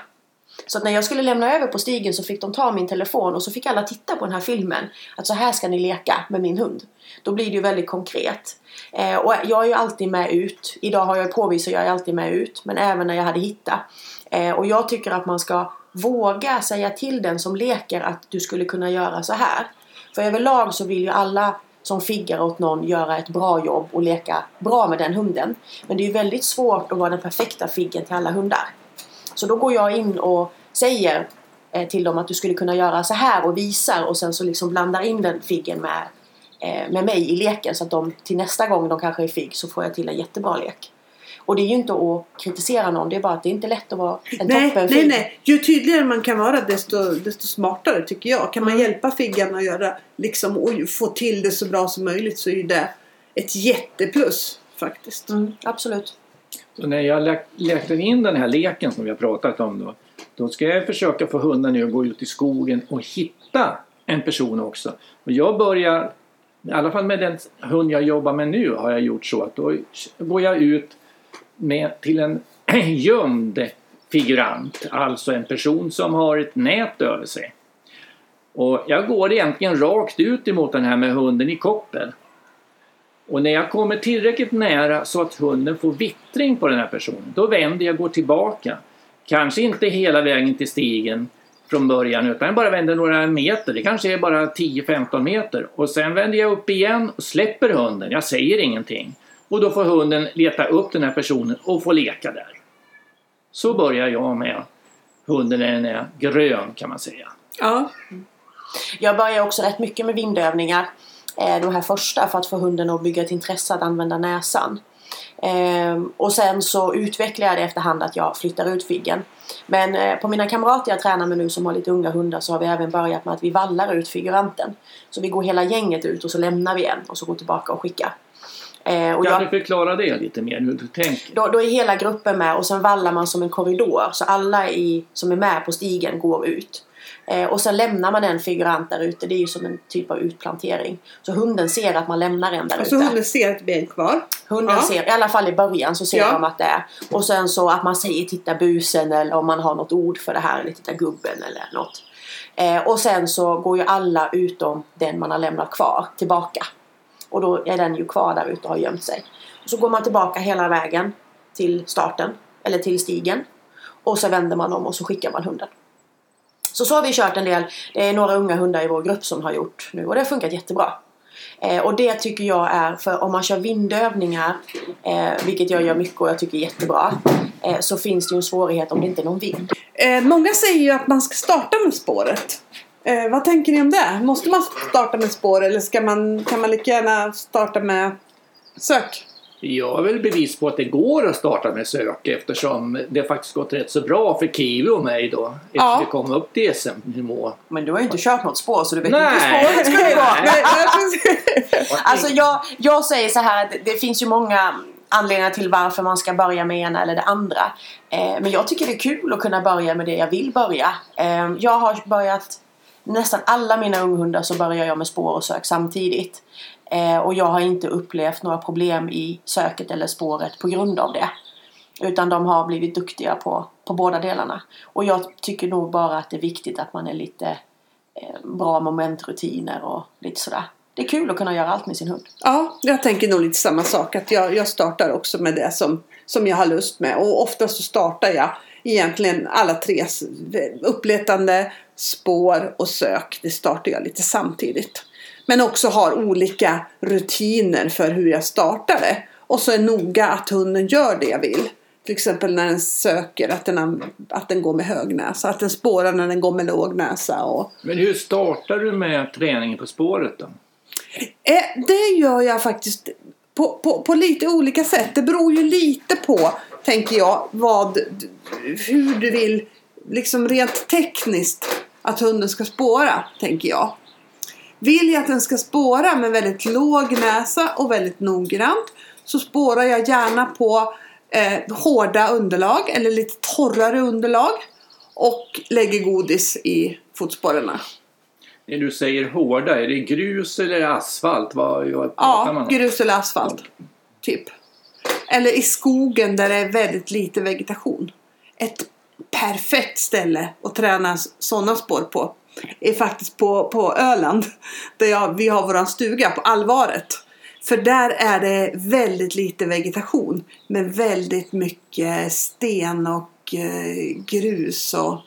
Så att när jag skulle lämna över på stigen så fick de ta min telefon och så fick alla titta på den här filmen. Att så här ska ni leka med min hund. Då blir det ju väldigt konkret. Eh, och jag är ju alltid med ut. Idag har jag påvisat jag är alltid med ut. Men även när jag hade hittat. Eh, och jag tycker att man ska våga säga till den som leker att du skulle kunna göra så här. För överlag så vill ju alla som figgar åt någon göra ett bra jobb och leka bra med den hunden. Men det är ju väldigt svårt att vara den perfekta figgen till alla hundar. Så då går jag in och säger eh, till dem att du skulle kunna göra så här och visar och sen så liksom blandar in den figgen med, eh, med mig i leken så att de till nästa gång de kanske är figg så får jag till en jättebra lek. Och det är ju inte att kritisera någon, det är bara att det är inte lätt att vara en Nej, toppen nej, nej. Ju tydligare man kan vara desto, desto smartare tycker jag. Kan man Mm. hjälpa figgan att göra liksom, och få till det så bra som möjligt så är ju det ett jätteplus faktiskt. Mm, absolut. Så när jag lä- lägger in den här leken som vi har pratat om då. Då ska jag försöka få hunden nu att gå ut i skogen och hitta en person också. Och jag börjar, i alla fall med den hund jag jobbar med nu har jag gjort så att då går jag ut med, till en gömd figurant. Alltså en person som har ett nät över sig. Och jag går egentligen rakt ut emot den här med hunden i koppel. Och när jag kommer tillräckligt nära så att hunden får vittring på den här personen, då vänder jag och går tillbaka. Kanske inte hela vägen till stigen från början utan jag bara vänder några meter, det kanske är bara 10-15 meter. Och sen vänder jag upp igen och släpper hunden, jag säger ingenting. Och då får hunden leta upp den här personen och få leka där. Så börjar jag med hunden när den är grön kan man säga. Ja. Jag börjar också rätt mycket med vindövningar. Eh, de här första för att få hunden att bygga ett intresse att använda näsan. Ehm, och sen så utvecklar jag det efterhand att jag flyttar ut figgen. Men eh, på mina kamrater jag tränar med nu som har lite unga hundar så har vi även börjat med att vi vallar ut figuranten. Så vi går hela gänget ut och så lämnar vi en och så går tillbaka och skickar. Eh, och Kan jag, du förklara det lite mer hur du tänker? då, då är hela gruppen med och sen vallar man som en korridor så alla i, som är med på stigen går ut. Eh, och sen lämnar man en figurant där ute. Det är ju som en typ av utplantering. Så hunden ser att man lämnar en där Och ute. så hunden ser ett ben kvar. Hunden Ja. ser, i alla fall i början så ser Ja. de att det är. Och sen så att man säger titta busen eller om man har något ord för det här. Eller titta gubben eller något. Eh, och sen så går ju alla utom den man har lämnat kvar tillbaka. Och då är den ju kvar där ute och har gömt sig. Och så går man tillbaka hela vägen till starten. Eller till stigen. Och så vänder man om och så skickar man hunden. Så så har vi kört en del. Det är några unga hundar i vår grupp som har gjort nu och det har funkat jättebra. Eh, och det tycker jag är, för om man kör vindövningar, eh, vilket jag gör mycket och jag tycker är jättebra, eh, så finns det ju en svårighet om det inte är någon vind. Eh, många säger ju att man ska starta med spåret. Eh, vad tänker ni om det? Måste man starta med spår eller ska man, kan man lika gärna starta med sök? Jag har väl bevis på att det går att starta med sök eftersom det faktiskt gått rätt så bra för Kiwi och mig då. Efter Ja. vi kom upp till SM-nivå. Men du har ju inte kört något spår så du vet Nej. inte hur spåret ska precis. Alltså jag, jag säger så här att det finns ju många anledningar till varför man ska börja med ena eller det andra. Eh, men jag tycker det är kul att kunna börja med det jag vill börja. Eh, jag har börjat nästan alla mina unghundar så börjar jag med spår och sök samtidigt. Eh, och jag har inte upplevt några problem i söket eller spåret på grund av det. Utan de har blivit duktiga på, på båda delarna. Och jag tycker nog bara att det är viktigt att man är lite eh, bra momentrutiner och lite sådär. Det är kul att kunna göra allt med sin hund. Ja, jag tänker nog lite samma sak. Att jag, jag startar också med det som, som jag har lust med. Och ofta så startar jag egentligen alla tre. Uppletande, spår och sök. Det startar jag lite samtidigt. Men också har olika rutiner för hur jag startar det. Och så är noga att hunden gör det jag vill. Till exempel när den söker att den, att den går med hög näsa. Att den spårar när den går med låg näsa. Och, Men hur startar du med träningen på spåret då? Eh, det gör jag faktiskt på, på, på lite olika sätt. Det beror ju lite på, tänker jag, vad, hur du vill, liksom rent tekniskt, att hunden ska spåra, tänker jag. Vill jag att den ska spåra med väldigt låg näsa och väldigt noggrant så spårar jag gärna på eh, hårda underlag eller lite torrare underlag och lägger godis i fotspåren. När du säger hårda, är det grus eller asfalt? Vad, vad Ja, man grus eller asfalt. Typ. Eller i skogen där det är väldigt lite vegetation. Ett perfekt ställe att träna sådana spår på är faktiskt på, på Öland. Där jag, vi har våran stuga på Alvaret. För där är det väldigt lite vegetation. Men väldigt mycket sten och eh, grus och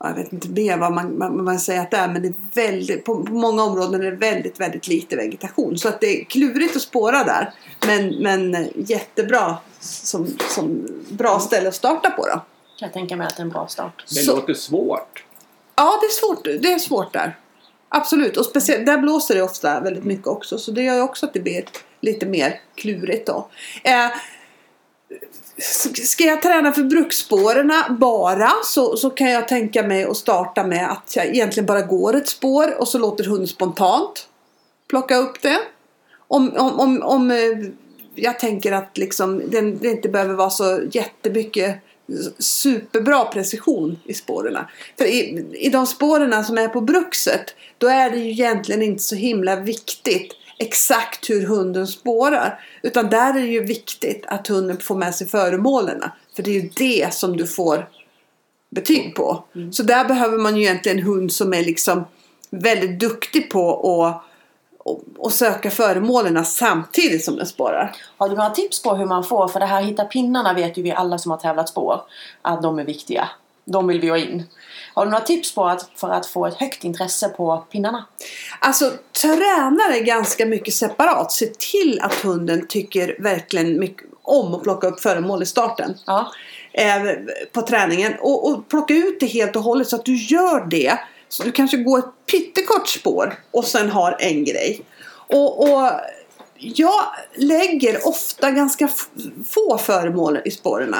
ja, jag vet inte mer vad man, man, man säger att det är men det är väldigt, på, på många områden är det väldigt, väldigt lite vegetation. Så att det är klurigt att spåra där. Men, men jättebra som, som bra ställe att starta på då. Kan jag tänka mig att det är en bra start. Det Så- låter svårt. Ja, det är svårt, det är svårt där. Absolut, och speciellt där blåser det ofta väldigt mycket också. Så det gör ju också att det blir lite mer klurigt då. Eh, ska jag träna för bruksspåren bara så, så kan jag tänka mig att starta med att jag egentligen bara går ett spår och så låter hunden spontant plocka upp det. om, om, om, om eh, jag tänker att liksom, det, det inte behöver vara så jättemycket superbra precision i spåren. För i, i de spåren som är på bruxet då är det ju egentligen inte så himla viktigt exakt hur hunden spårar. Utan där är det ju viktigt att hunden får med sig föremålen. För det är ju det som du får betyg på. Mm. Så där behöver man ju egentligen en hund som är liksom väldigt duktig på att och, och söka föremålen samtidigt som den spårar. Har du några tips på hur man får? För det här hitta pinnarna vet ju vi alla som har tävlat spår att de är viktiga. De vill vi ha in. Har du några tips på att, för att få ett högt intresse på pinnarna? Alltså tränare ganska mycket separat. Se till att hunden tycker verkligen mycket om att plocka upp föremål i starten. Ja. Eh, på träningen. Och, och plocka ut det helt och hållet så att du gör det så du kanske går ett pyttekort spår och sen har en grej. Och, och jag lägger ofta ganska få föremål i spåren.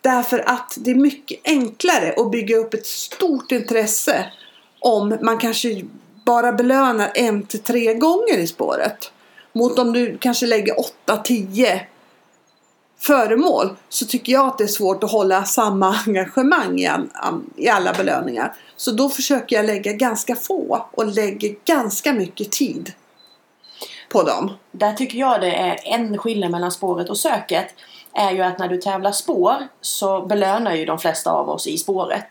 Därför att det är mycket enklare att bygga upp ett stort intresse om man kanske bara belönar en till tre gånger i spåret. Mot om du kanske lägger 8-10 föremål så tycker jag att det är svårt att hålla samma engagemang i, i alla belöningar. Så då försöker jag lägga ganska få och lägger ganska mycket tid på dem. Där tycker jag det är en skillnad mellan spåret och söket är ju att när du tävlar spår så belönar ju de flesta av oss i spåret.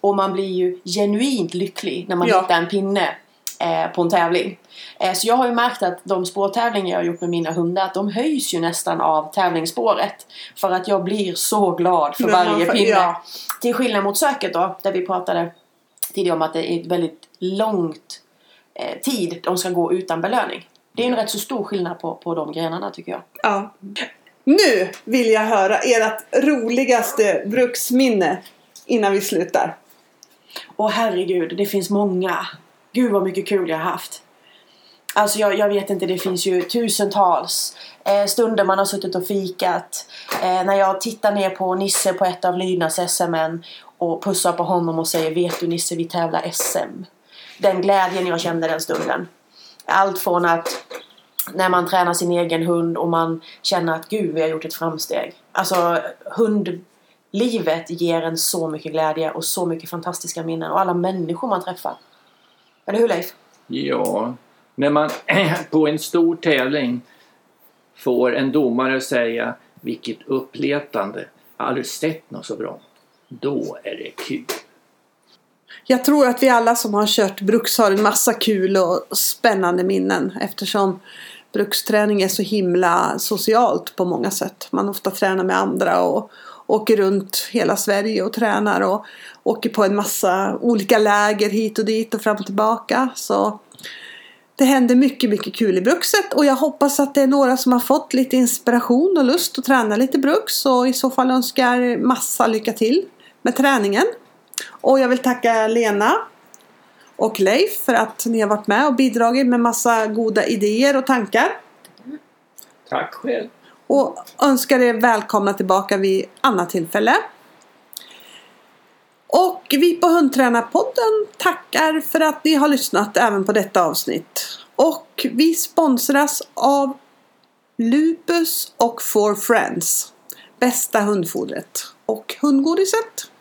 Och man blir ju genuint lycklig när man ja. hittar en pinne eh, på en tävling. Eh, så jag har ju märkt att de spårtävlingar jag har gjort med mina hundar, att de höjs ju nästan av tävlingsspåret. För att jag blir så glad för varje pinne. Ja. Till skillnad mot söket då, där vi pratade tidigare om att det är ett väldigt långt eh, tid de ska gå utan belöning. Det är en rätt så stor skillnad på, på de grenarna tycker jag. Ja. Nu vill jag höra ert roligaste bruksminne innan vi slutar. Åh herregud, det finns många. Gud vad mycket kul jag har haft. Alltså jag, jag vet inte, det finns ju tusentals eh, stunder man har suttit och fikat. Eh, när jag tittar ner på Nisse på ett av Lynas SMN och pussar på honom och säger Vet du Nisse, vi tävlar SM. Den glädjen jag kände den stunden. Allt från att när man tränar sin egen hund och man känner att gud, vi har gjort ett framsteg. Alltså hundlivet ger en så mycket glädje och så mycket fantastiska minnen och alla människor man träffar. Eller hur Leif? Ja, när man på en stor tävling får en domare säga vilket uppletande, jag har aldrig sett något så bra. Då är det kul. Jag tror att vi alla som har kört bruks har en massa kul och spännande minnen eftersom bruksträning är så himla socialt på många sätt. Man ofta tränar med andra och åker runt hela Sverige och tränar och åker på en massa olika läger hit och dit och fram och tillbaka. Så det händer mycket, mycket kul i brukset och jag hoppas att det är några som har fått lite inspiration och lust att träna lite bruks och i så fall önskar massa lycka till med träningen. Och jag vill tacka Lena och Leif för att ni har varit med och bidragit med massa goda idéer och tankar. Tack själv. Och önskar er välkomna tillbaka vid annat tillfälle. Och vi på Hundtränarpodden tackar för att ni har lyssnat även på detta avsnitt. Och vi sponsras av Lupus och 4Friends. Bästa hundfodret och hundgodiset.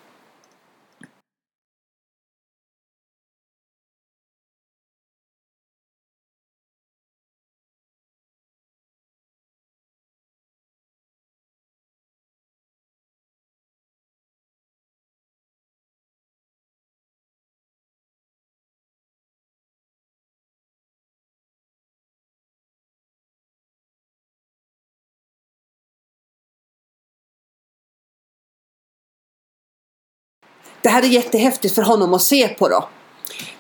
Det här är jättehäftigt för honom att se på då.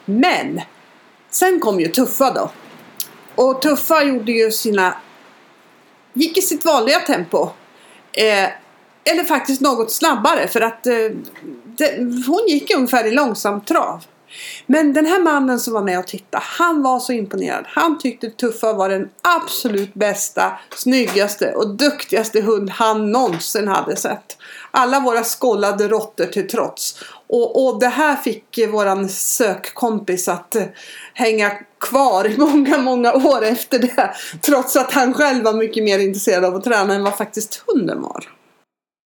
Men sen kom ju Tuffa då. Och Tuffa gjorde ju sina... Gick i sitt vanliga tempo. Eh, eller faktiskt något snabbare för att eh, det, hon gick ungefär i långsam trav. Men den här mannen som var med och tittade, han var så imponerad. Han tyckte Tuffa var den absolut bästa, snyggaste och duktigaste hund han någonsin hade sett. Alla våra skållade råttor till trots. Och, och det här fick våran sökkompis att eh, hänga kvar i många, många år efter det. Trots att han själv var mycket mer intresserad av att träna än vad faktiskt hunden var.